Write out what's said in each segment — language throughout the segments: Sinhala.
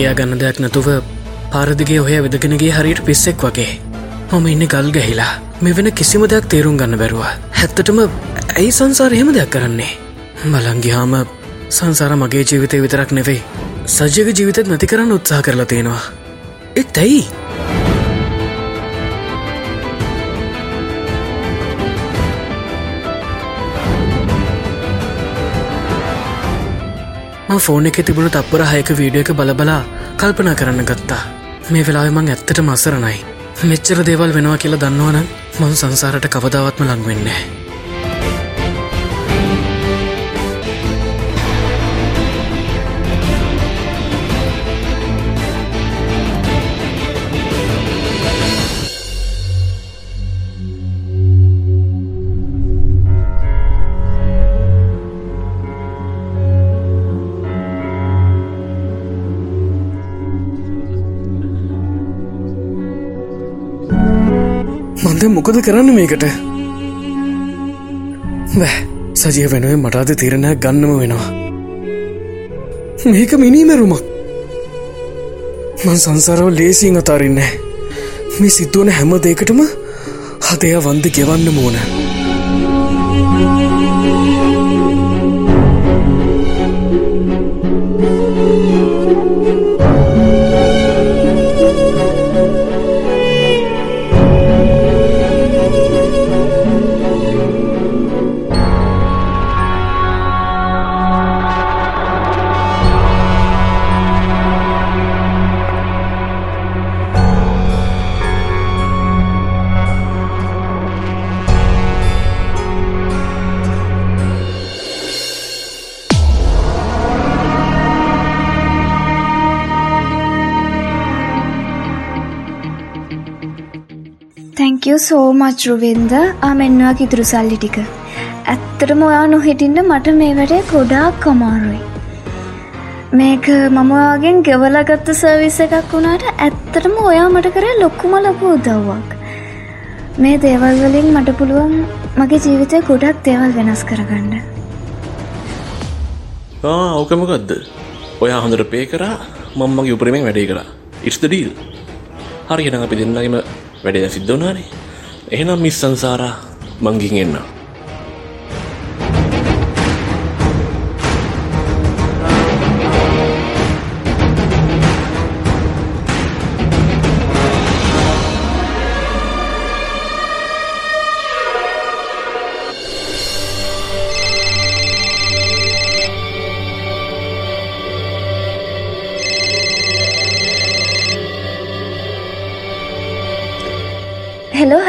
කියා ගන්න දෙයක් නැතුව පාරදිගේ ඔහය වෙදගෙනගේ හරියට පිස්සෙක් වගේ. මම ඉන්න ගල් ගැහිලා. මෙවෙන කිසිම දෙයක් තේරුම් ගන්න බැරුවා. හැත්තටම ඇයි සංසාර එහෙම දෙයක් කරන්නේ? බලංගිහාම සංසාර මගේ ජීවිතය විතරක් නෙවෙයි සජ්‍යක ජීවිතත් නැති කරන්න උත්සාහ කරලා තියෙනවා. එත් ඇයි ෆෝන එක තිබුණු තප්පර හයක වීඩියෝ එක බලබලා කල්පනා කරන්න ගත්තා. මේ වෙලාවෙමං ඇත්තට මස්සරණයි මෙච්චර දේවල් වෙනවා කියලා දන්නවන මං සංසාරට කවදාවත්ම ලංවෙන්නේ මන්ද මොකද කරන්න මේකට? බෑ. සජය වෙනුවෙන් මටාද තිරණයක් ගන්නම වෙනවා. මේක මිනීමැරුමක් මං සංසාරව ලේසින් අතාරන්නේ මේ සිද්ධුවන හැම දෙකටම හදය වන්ද ගෙවන්න මෝන තැංකව සෝමච් රුවෙන්ද ආමෙන්වා ඉතුරු සල්ලි ටික. ඇත්තටම ඔයා නොහිටින්න මට මේ වැඩේ ගොඩාක් කමාරුයි. මේක මමවාගෙන් ගෙවලගත්ත සර්විස එකක් වුණාට ඇත්තටම ඔයා මට කරේ ලොක්කුම ලොකු උදව්වක්. මේ දේවල් වලින් මට පුළුවන් මගේ ජීවිතය ගොඩක් දේවල් වෙනස් කරගන්න. ඕකමකක්ද ඔය හොඳට පේ කරා මංමගේ උපරමෙන් වැඩේ කරා ඉස්ද ඩීල් හරිගෙන අපි දෙන්නගේම වැඩේ සිද්ධ වනානේ එහෙනම් මිස් සංසාරා මංගින් එන්නා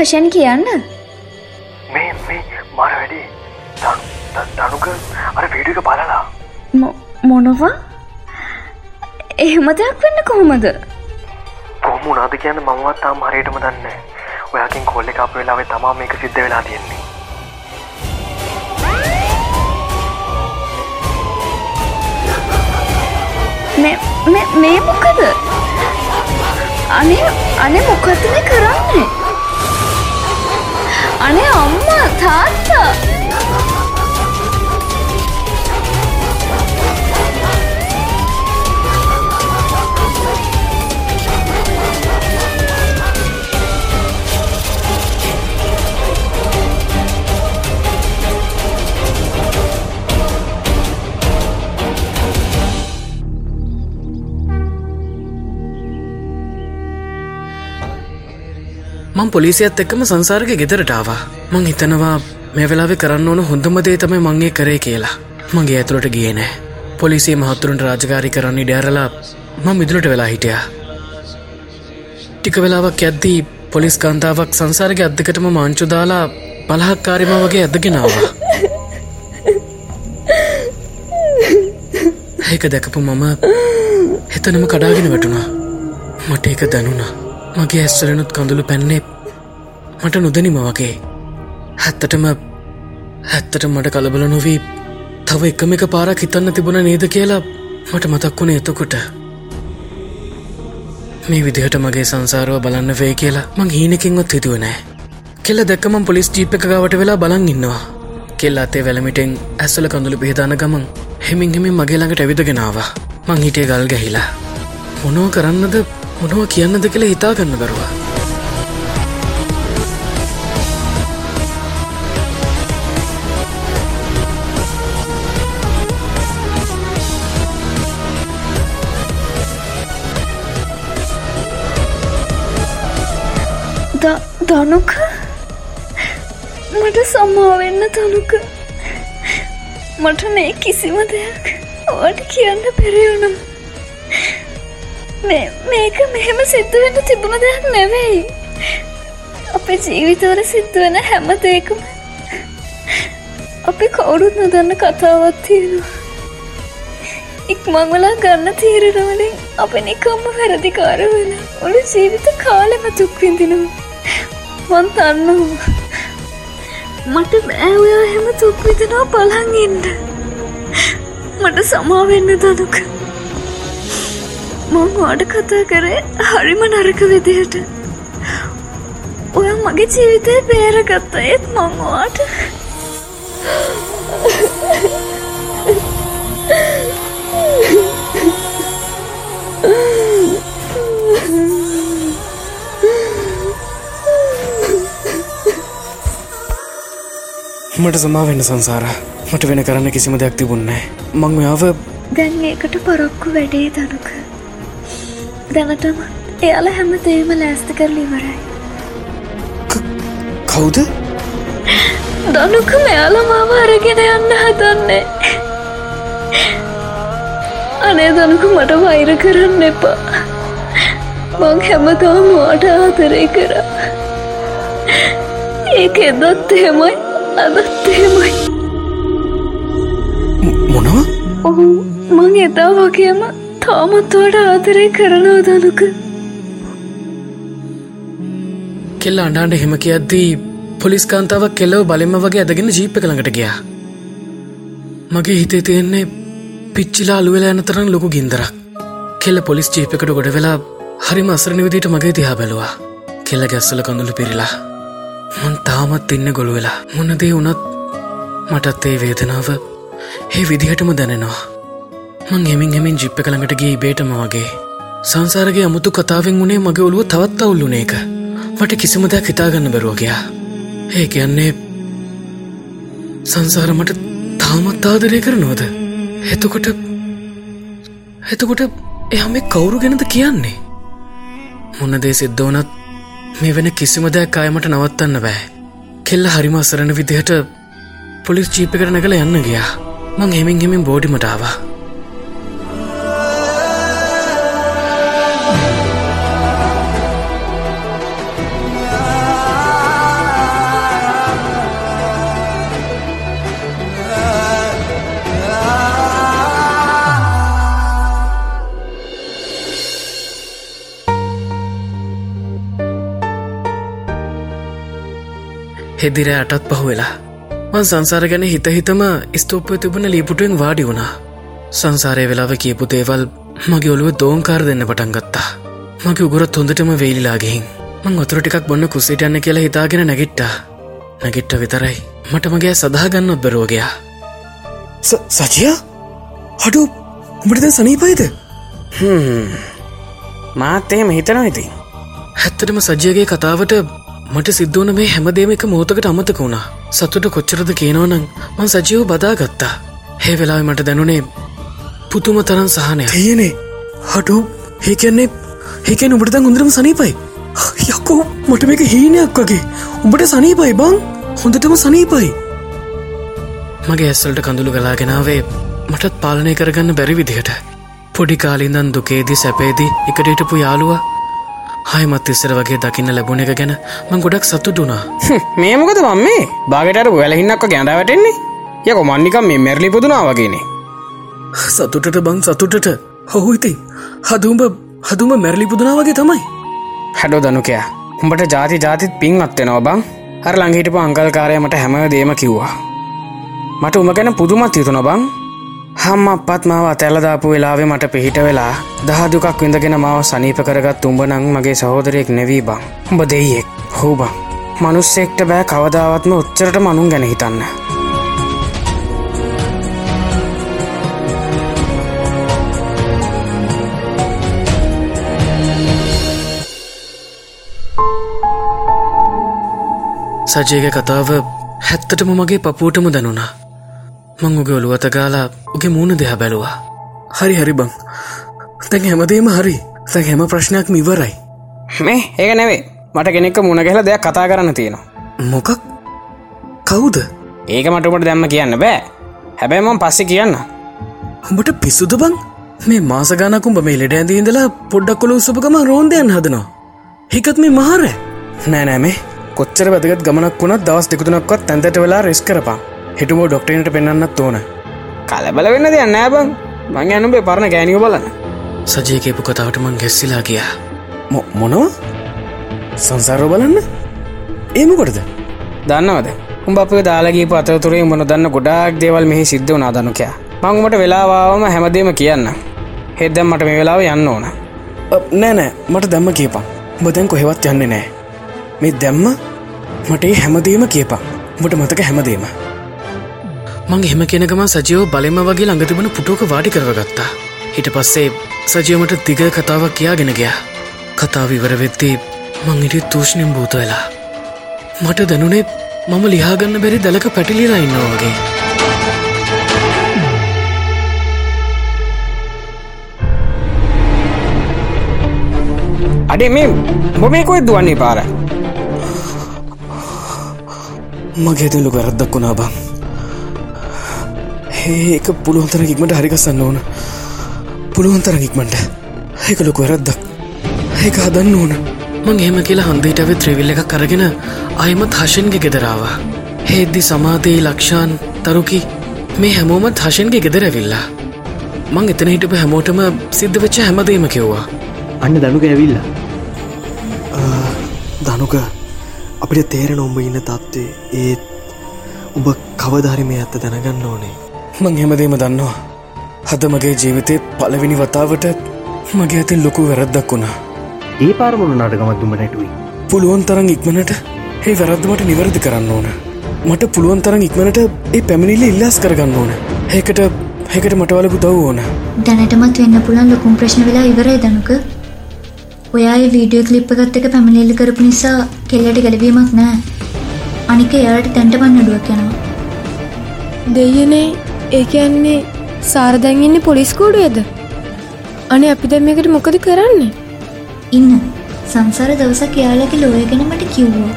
හෂන් කියන්න? මේ මේ මර වැඩි. දනුක අර වීඩියක බලලා. මොනවා? එහෙම දෙයක් වෙන්න කොහොමද? කොහොම උනාද කියන්න මමවත් තාම හරියටම දන්න ඔයාකින් කොල්ල අප වෙලාවේ තමා මේක සිද්ධ වෙලා තියෙන්නේ. මේ මොකද? අනේ අනේ මොකක්ද මේ කරන්නේ අනේ අම්මා තාත්තා. මං පොලිසියත් එක්කම සංසාරක ගෙදරටාවා මං හිතනවා මේ වෙලාවෙ කරන්න ඕන හොඳමදේ තමයි මංගේ කරේ කියලා. මගේ ඇතුළට ගිය නෑ පොලිසිය මහත්තුරන්ට රාජකාරි කරන්නේ ඩෑරලා මං මිදුලට වෙලා හිටියා. ටික වෙලාවක් ඇද්දී පොලිස් කාන්තාවක් සංසාරක අදකටම මාංචු දාලා බලහක්කාරිම වගේ ඇදගෙනවා ඒක දැකපු මම එතනම කඩාගෙන වැටුණා. මට ඒක දැනුණා. මගේ ඇස්සලනුත් කඳුළු පැන්නේ මට නොදනිම වගේ. හැත්තටම හැත්තට මට කලබල නොවී තව එකම එක පාරක් හිතන්න තිබුණ නේද කියලා මට මතක් වුණ එතකොට. මේ විදිහට මගේ සංසාරුව බලන්න වේ කියලා මං හීනකින්වත් හිතුව නෑ කෙල්ල දැක්කමම් පොලිස් ජීප එක ගවට වෙලා බලන් ඉන්නවා. කෙල්ල අතේ වැලමිටෙන් ඇස්සල කඳුළු පිහිදාන ගමන් හෙමින් හෙමින් මගේ ළඟට ඇවිදගෙනවා මං හිටිය ගල් ගැහිලා. මොනව කරන්නද? මොනව කියන්නද කියලා හිතාගන්න බැරුව. දනුක? මට සම්මාවෙන්න තනුක මට මේ කිසිම දෙයක් ඕට කියන්න පෙරයුණම් මේක මෙහෙම සිද්ධවෙන්න තිබුණ දෙයක් නෙවෙයි. අපේ ජීවිතවල සිද්ධවෙන හැම දෙකම අපි කවුරුත් නොදන්න කතාවත් තියෙනවා. ඉක්මංවලා ගන්න තීරණවලින් අප නිකම්ම වැරදිකාර වෙලා ඔලු ජීවිත කාලෙම තුක්විඳිනවා මන් තන්නවා මට බෑවයා හෙම තුක්විදිනවා පලංඉන්න මට සමාවෙන්න දනුක මං වාඩ කතා කරේ හරිම නරක විදිහට. ඔය මගේ ජීවිතය පේරගත්ත ඒත් මංවාට මට සමාවෙන්න සංසාර. මට වෙන කරන්න කිසිම දෙයක් තිබුන්නේ මං ඔයාව දැන් ඒකට පොරොක්කු වැඩේ දනුක දැනටම එයාල හැම දේම ලෑස්ති කරලිවරයි කවුද? දනුක මෙයාල මාව අරගෙන යන්න හදන්නේ. අනේ දනුක මට වෛර කරන්න එපා. මං හැමතාම වාට ආතරය කර. ඒක එදත් එහෙමයි අදත් එහෙමයි. මොනවා? ඔහු මං එදා වගේම තාමත්වට ආතරය කරනව දනුක කෙල්ල අඩාන්ට හෙම කියද්දී පොලිස් කාන්තාවක් කෙල්ලව බලෙම වගේ ඇදගෙන ජීප්ප ළඟට ගියා මගේ හිතේ තියෙන්නේ පිච්චිලා අලුවෙලා යන තරම් ලොකු ගින්දරක් කෙල්ල පොලිස් ජීපකට ගොඩ වෙලා හරිම අසරණ විදිට මගේ තිහා බැලවා කෙල්ල ගැස්සල කඳුළු පිරිලා මන් තාමත් ඉන්න ගොළු වෙලා මොනදේ වනත් මටත් ඒ වේදනාව ඒ විදිහටම දැනෙනවා මං හෙමින් හෙමින් ජිප්ප කළඟට ගිය බේටම වගේ. සංසාරගේ අමුතු කතාවෙන් වුණේ මගේ ඔළුව තවත් අවුල්ලුන එක මට කිසිම දෙයක් හිතාගන්න බැරුවගයා ඒ කියන්නේ සංසාරමට තාමත් ආදරය කරනවද? එතකොට එතකොට එහම කවුරු ගැනද කියන්නේ? මොන්නදේ සිද්ධෝනත් මේ වෙන කිසිම දෙයක් අයමට නවත්තන්න බෑ. කෙල්ල හරිම අසරණ විදිහට පොලිස් චීප කර නැකළ යන්න ගියා. මං හෙමින් හෙමින් බෝඩිමටාවා හෙදිර අටත් පහු වෙලා. මං සංසාර ගැන හිත හිතම ස්තෝපය තිබුණ ලීපුටුවෙන් වාඩි වුණා. සංසාරය වෙලාව කියපු දේවල් මගේ ඔළුව දෝංකාර දෙන්න පටන් ගත්තා. මගේ උගුරත් හොඳටම වේලිලාගෙහින් මං ඔතුර ටිකක් බොන්න කුසිට යන්න කියලා හිතාගෙන නැගිට්ටා. නැගිට්ට විතරයි මට මගේ සදාගන්නොත් බැරෝගයා සචිය හඩු උඹටද සනීපයිද? මාතේම හිතනවා ඉතින්. හැත්තටම සජයගේ කතාවට මට සිද්ධවන මේ හැමදේම එක මෝතකට අමතක වුණා. සතුට කොච්චරද කියනවනං මං සජීව බදාගත්තා হে වෙලාව මට දැනුනේ පුතුම තරන් සහනය තියනේ හටු. ඒකන්නේ ඒකෙන් උඹට දැන් හොඳටම සනීපයි. යකෝ මට මේක හීනයක් වගේ. උඹට සනීපයි බං. හොඳටම සනීපයි. මගේ ඇස්සල්ට කඳුළු ගලාගෙනාවේ මටත් පාලනය කරගන්න බැරි විදිහට. පොඩි කාලින්දන් දුකේදී සැපේදී එකට හිටපු යාළුවා හයමත් ඉස්සර වගේ දකින්න ලැබුණ එක ගැන මං ගොඩක් සතුටුනා මේ මොකද මම මේ බාගටර වැලහින්නක්ව ගැඳ වැටෙන්නේ? යක මන්නිකම් මේ මැරලි පුදුනා වගේනේ. සතුටට බං සතුටට. හොහු ඉතින් හදුම්ඹ හදුම මැරලි පුදුනා වගේ තමයි. හැඩෝ දනුකයා උඹට ජාති ජාතිත් පින් අත්වෙනවා බං. හර ළඟහිටපු අංකල්කාරය මට හැම දේම කිව්වා. මට උම ගැන පුදුමත් හිතුන බං හම් අපත් මාව ඇතැලදාපු වෙලාවේ මට පිහිට වෙලා දහදුකක් විඳගෙන මාව සනීප කරගත් උඹනං මගේ සහෝදරයෙක් නෙවී බං. උඹ දෙයියෙක්. හූබං මනුස්සෙක්ට බෑ කවදාවත්ම උච්චරට මනුන් ගැන හිතන්න. සජයක කතාව හැත්තටම මගේ පපුූටම දැනුණා. මං උගේ ඔළුවත ගාලා උගේ මූුණ දෙහ බැලවා. හරි හරි බං. තැන් හැමදේම හරි. තැන් හැම ප්‍රශ්නයක් මිවරයි මේ ඒක නැවේ මට කෙනෙක්ක මුණ ගැල දෙයක් කතා කරන්න තියෙනවා. මොකක්? කවුද? ඒක මටමට දැම්ම කියන්න බෑ. හැබැයි මම පස්සෙ කියන්න. උඹට පිස්සුද බං? මේ මාසගානකුම්ඹ මේ ලෙඩ ඇඳීන්දලා පොඩ්ඩක් කොළ උසපකම රෝන්දයන් හදනවා. හිකත් මේ මහර. නෑනෑමේ කොච්චර වැදගත් ගමනක් වුණත් දවස් දෙකුතුනක්වත් තැන්තට වෙලා රෙස් කරපා හිටුමෝ ඩොක්ටේනට පෙන්න්නත් ඕන. කලබල වෙන්න දෙයන්න බං. මං ඇනුබේ පරණ ගෑනිව බලන්න. සජයකපු කතාවට මං ගෙස්සිලා ගිය. මොනව? සංසාරෝ බලන්න. ඒමකොටද දන්නවද? උඹ අප දාලගීප අතතුරේ මොන දන්න ගොඩාක් දේවල් මෙහි සිද්ධ වනා දනුකයා මංගුමට වෙලාවාවම හැමදේම කියන්න හෙද්දම් මට මේ වෙලාව යන්න ඕන. නෑනෑ මට දැම්ම කියපා බදැන් කොහෙවත් යන්න නෑ. මේ දැම්ම මට හැමදේම කියපා මට මතක හැමදේම මං එහෙම කෙනකම සජයෝ බලෙම වගේ ළඟ තිබන පුටෝක වාඩි කරවගත්තා. හිට පස්සේ සජයමට දිග කතාවක් කියාගෙන ගයා. කතාව ඉවර වෙද්දී මං ඉටි තූෂණයෙන් භූත වෙලා. මට දැනුනේ මම ලිහාගන්න බැරි දලක පැටිලිලා ඉන්නවා වගේ. අඩේ මේ බොමේ කොයි දුවන්නේ පාර? මගේ තුළු වැරද්දක් වුණා බං ඒක පුළුවන්තර ඉක්මට හරිගස්සන්න ඕන. පුළුවන්තර ඉක්මට ඒක ලොකු වැරද්දක්. ඒක හදන්න ඕන. මං එහෙම කියලා හන්දීටව ත්‍රවිල්ල එක කරගෙන අයමත් හශන්ගේ ගෙදරාවා හෙද්දි සමාතයේ ලක්ෂාන් තරුකි මේ හැමෝමත් හශන්ගේ ගෙදර ඇවිල්ලා. මං එතන හිටපු හැමෝටම සිද්ධ වෙච්ච හැමදීම කිව්වා. අන්න දනුක ඇවිල්ලා. දනුක අපිට තේරෙන උඹ ඉන්න තත්ත්වේ ඒත් උඹ කවධාරි මේ ඇත්ත දැනගන්න ඕනේ මං හෙමදේම දන්නවා. හද මගේ ජීවිතය පලවෙනි වතාවට මගේ ඇතින් ලොකු වැරද්දක් වුණා. ඒ පාරමුණු නාටකමත් දුඹ නැටුයි පුළුවන් තරන් ඉක්මනට ඒ වැරද්දමට නිවැරදි කරන්න ඕන. මට පුළුවන් තරන් ඉක්මනට ඒ පැමිණිල්ල ඉල්ලාස් කරගන්න ඕන. ඒකට හැකට මටවලකු දව් ඕන. දැනටමත් වෙන්න පුළන් ලොකුම් ප්‍රශ්න වෙලා ඉවරයි දනුක. ඔයා වීඩියෝ කලිප් එකත් එක පැමිණිල්ලි කරපු නිසා කෙල්ලට ගැලවීමක් නෑ අනික එයාට තැන්ට පන්නඩුවක් යනවා. දෙයනේ ඒ කියන්නේ සාරදැන්ඉන්න පොලිස්කෝඩුවද අනේ අපි දැම් එකට මොකද කරන්නේ? ඉන්න. සංසාර දවසක් එයාලගේ ලෝය ගැන මට කිව්වා.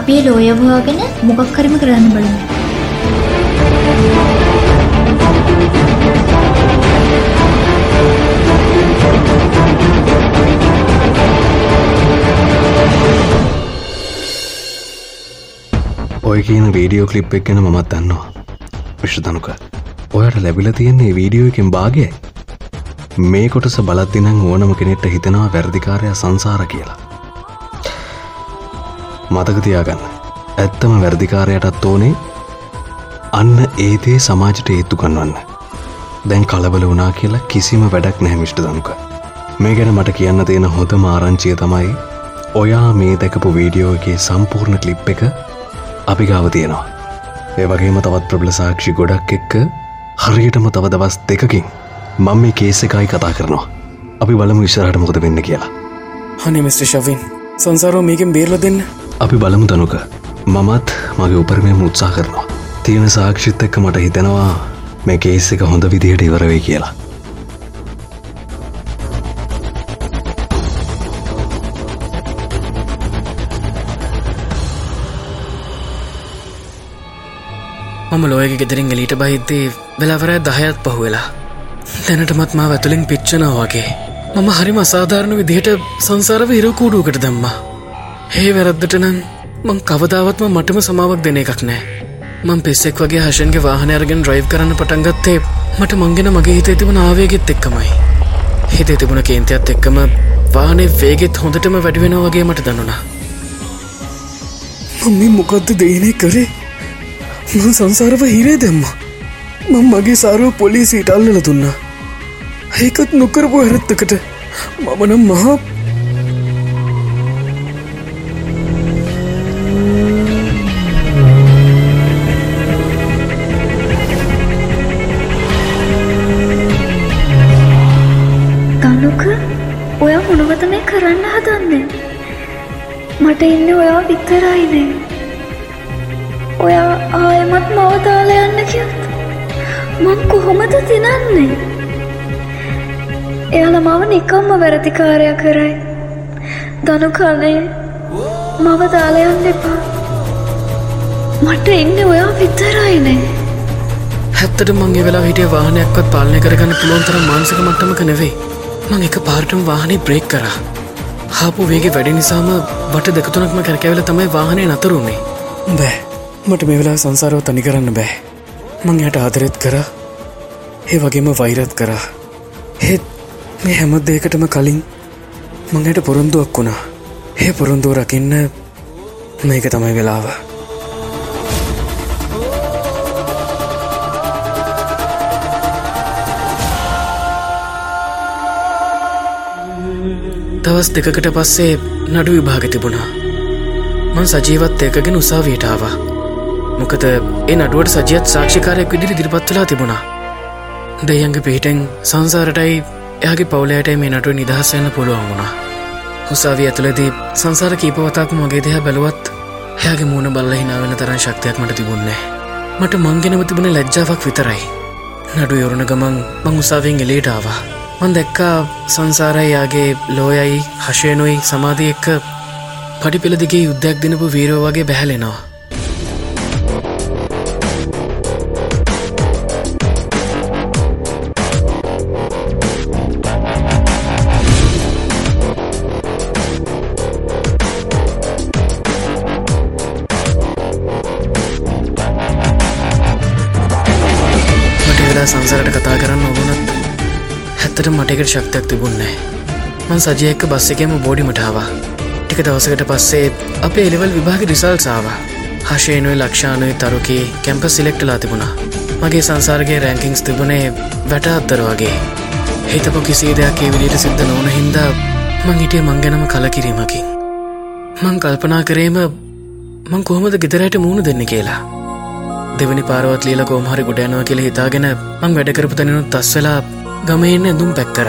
අපි ලෝයවවාගෙන මොකක් කරම කරන්න බලන්න ඔය කියන වීඩියෝ කලිප් එක් ගැන මත් දන්නවා. විශ්ෂධනුක ඔයට ලැබිල තියෙන්නේ වීඩියෝ එකෙන් භාගයයි. මේ කොටස බලත්තිනං ඕනම කෙනෙට හිතෙනවා වැරදිකාරය සංසාර කියලා. මතකතියාගන්න ඇත්තම වැරදිකාරයටත් ඕනේ අන්න ඒදේ සමාජට ඒත්තු කන්වන්න දැන් කලබල වනා කියලා කිසිම වැඩක් නැහැමිෂ්ට දනුක මේ ගැන මට කියන්න තියෙන හොඳ මාරංචිය තමයි ඔයා මේ දැකපු වීඩියෝගේ සම්පූර්ණ කලිප් එක අපි ගාව තියෙනවා. ඒ වගේම තවත් ප්‍රබල සාක්ෂි ගොඩක් එක්ක හරියටම තව දවස් දෙකකින් මං මේ කේස එකයි කතා කරනවා. අපි බලමු විශ්රහට මොකද වෙන්න කියලා. හනි මිස්ට ශවින් සංසාරෝ මේකෙන් බේරල දෙන්න. අපි බලමු තනුක. මමත් මගේ උපරමයම උත්සා කරනවා. තියෙන සාක්ෂිත් එක්ක මට හිතෙනවා මේ කේස් එක හොඳ විදිහට ඉවරවෙයි කියලා මම ලෝයක ගෙදරින් එලීට බහිද්දී වෙලාවරෑ දහයත් පහුවෙලා. දැනටමත් මා ඇතුළින් පිච්චනා වගේ. මම හරිම අසාධාරණ විදිහට සංසාරව හිරකූඩුවකට දම්මා. ඒ වැරද්දට නම් මං කවදාවත්ම මටම සමාවක් දෙන එකක් නෑ. මං පෙස්සෙක් වගේ හශන්ගේ වාහනයරගෙන් ඩ්‍රයිව් කරන්න පටන්ගත්තේ මට මංගෙන මගේ හිතේ තිබුණ ආවේගෙත් එක්කමයි. හිතේ තිබුණ කේන්තියත් එක්කම වානේ වේගෙත් හොඳටම වැඩිවෙන වගේ මට දනුණා. මම මේ මොකක්ද දේනේ කරේ? මං සංසාරව හිරේ දෙම්ම. මං මගේ සාරුව පොලිසිට අල්ලල දුන්නා. ඒකත් නොකරපු හැරත්තකට. මමනම් මහා තනුක ඔය මොනවත මේ කරන්න හදන්නේ? මට ඉන්න ඔයා විතරයිනේ ඔයා ආයමත් මවතාල යන්න කියත් මං කොහොමද තිනන්නේ එයාල මව නිකම්ම වැරදිකාරය කරයි. දනු කනේ මව දාලයන්න එපා. මට එන්න ඔයා විතරයිනේ හැත්තට මංගේ වෙලා හිටිය වාහනයක්වත් පාලනය කරගන්න පුළුවන් තරම් මානසික මට්ටමක නෙවෙයි. මං එක පාර්ටම් වාහනේ බ්‍රේක් කරා. හාපු වේගේ වැඩි නිසාම වට දෙකතුනක්ම කැරකැවල තමයි වාහනය නතරුන්නේ බෑ මට මේ වෙලා සංසාරව තනි කරන්න බෑ. මං යට ආදරෙත් කරා. ඒ වගේම වෛරත් කරා. හෙත් මේ හැම දේකටම කලින් මංයට පොරොන්දුවක් වුණා. ඒ පොරොන්දුව රකින්න මේක තමයි වෙලාව. දවස් දෙකකට පස්සේ නඩු විභාග තිබුණා. මං සජීවත් ඒකගෙන උසාවියට ආවා. මොකද ඒ නඩුවට සජියත් සාක්ෂිකාරයක් විදිරි දිරිපත් වෙලා තිබුණා. දෙයන්ගේ පිහිටෙන් සංසාරටයි එයාගේ පවුලයට මේ නටුව නිදහස්වන්න පුළුවන් වුණා. උසාවී ඇතුළදී සංසාර කීපවතාක් මගේ දෙහ බැලුවත් එයාගේ මූුණ බල්ල හිනාවෙන තරන් ශක්තියක් මට තිබුන්නේ මට මංගෙනව තිබුණ ලැජ්ජාවක් විතරයි. නඩු යොරුණ ගමන් මං උසාවෙන් එලේට ආවා. මන් දැක්කා සංසාරයි යාගේ ලෝයයි හශයනුයි සමාධී එක්ක පඩිපෙළදිගේ යුද්ධයක් දෙනපු වීරෝ වගේ බැහැලෙනවා. වෙලා සංසරට කතා කරන්න ඕනත් හැත්තට මටකට ශක්තියක් තිබුන්නේ මං සජයක බස් එකම බෝඩිමටාවා ටික දවසකට පස්සේ අපේ එලෙවල් විභාග රිසල් සාවා හශයනුයි ලක්ෂානුයි තරුකී කැම්ප සිලෙක්ටලා තිබුණා. මගේ සංසාරගේ රැංකිංස් තිබුණේ වැට අත්තර වගේ. හිතපු කිසි දෙයක් ඒ විදිට සිද්ධ නොවන හින්දා මං හිටිය මංගැනම කලකිරීමකින්. මං කල්පනා කරේම මං කොහොමද ගෙදරයට මූුණ දෙන්න කියලා. දෙවනි පාරවත් ලියල කෝමහරි ගොඩ යනවා කියල හිතාගෙන මං වැඩකරපු තැනනුත් තස් වෙලා ගමෙන්න ඇඳුම් පැක්කර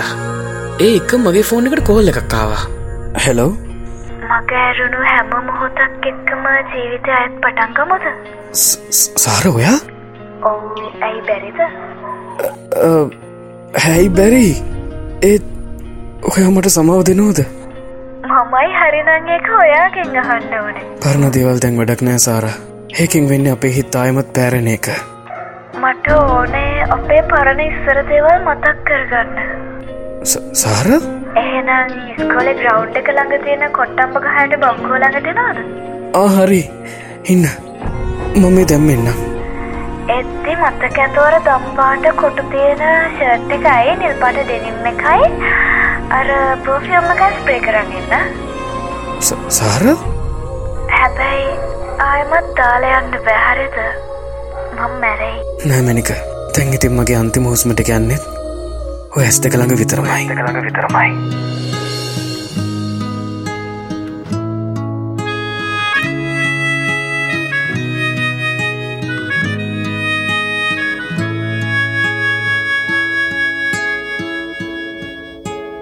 ඒ එක මගේ ෆෝන් එකට කෝල් එකක්කාවා හෙලෝ මගෑරුණු හැම මොහොතක් එක්කම ජීවිතය අයත් පටන්ගමුද සාර ඔයා? ඔවු ඇයි බැරිද? හැයි බැරි? ඒත් ඔයා මට සමාව දෙනෝද මමයි හරිනං එක ඔයාගෙන් අහන්න ඕනේ. පරණ දේවල් දැන් වැඩක් නෑ සාර ඒකින් වෙන්න අපේ හිත් අයමත් පෑරණ එක. මට ඕනේ අපේ පරණ ඉස්සර දේවල් මතක් කරගන්න. සාර? එහෙනම් ස්කොල ග්‍රවන්් එක ළඟ තියෙන කොට්ටම්ප ගහයට බංකෝ ළඟටෙනවාද ආහරි ඉන්න. මම දැම්මෙන්නම් එත්ති මතක ඇතවර දම්පාට කොටු තියෙන ෂර්ට් එකයි නිල්පට දෙනිම් එකයි? අර පෝෆියම්මකයි ස්ප්‍රේ කරගන්න ස- සාර? හැබැයි ආයමත් දාලයන්න බැහරිද මං මැරෙයි. නෑමැනික තැන් ඉතින් මගේ අන්තිම හුස්මට යන්නෙත් ඔය ඇස් දෙක ළඟ විතරමයි. ළඟ විතරමයි.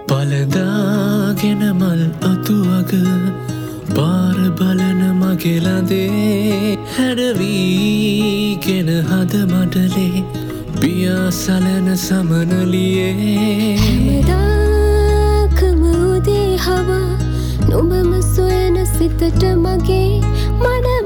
පලදාගෙන මල් අතුවග පාර බලන මගෙලදේ හැඩවීගෙන හද මඩලේ පියාසලන සමනලියේ මදාකම උදේ හවා නොබම සොයන සිතට මගේ මනමාල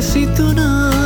සිතුනා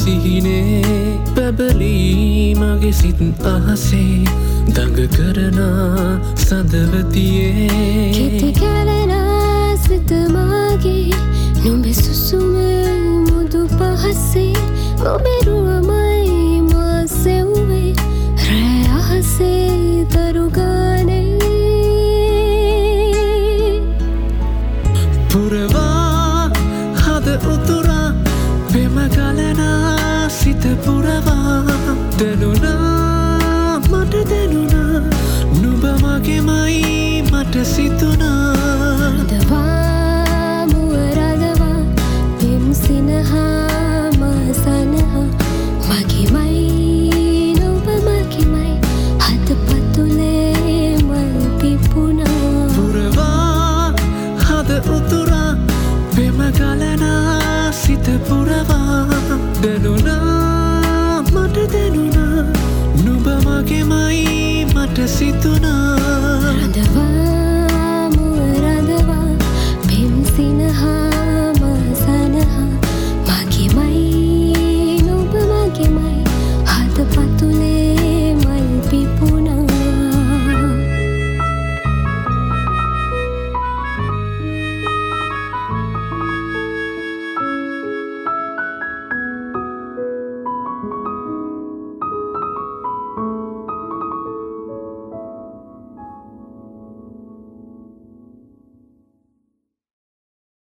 සුබසිහිනේ පැබලී මගේ සිත් අහසේ දඟ කරනා සඳවතියේ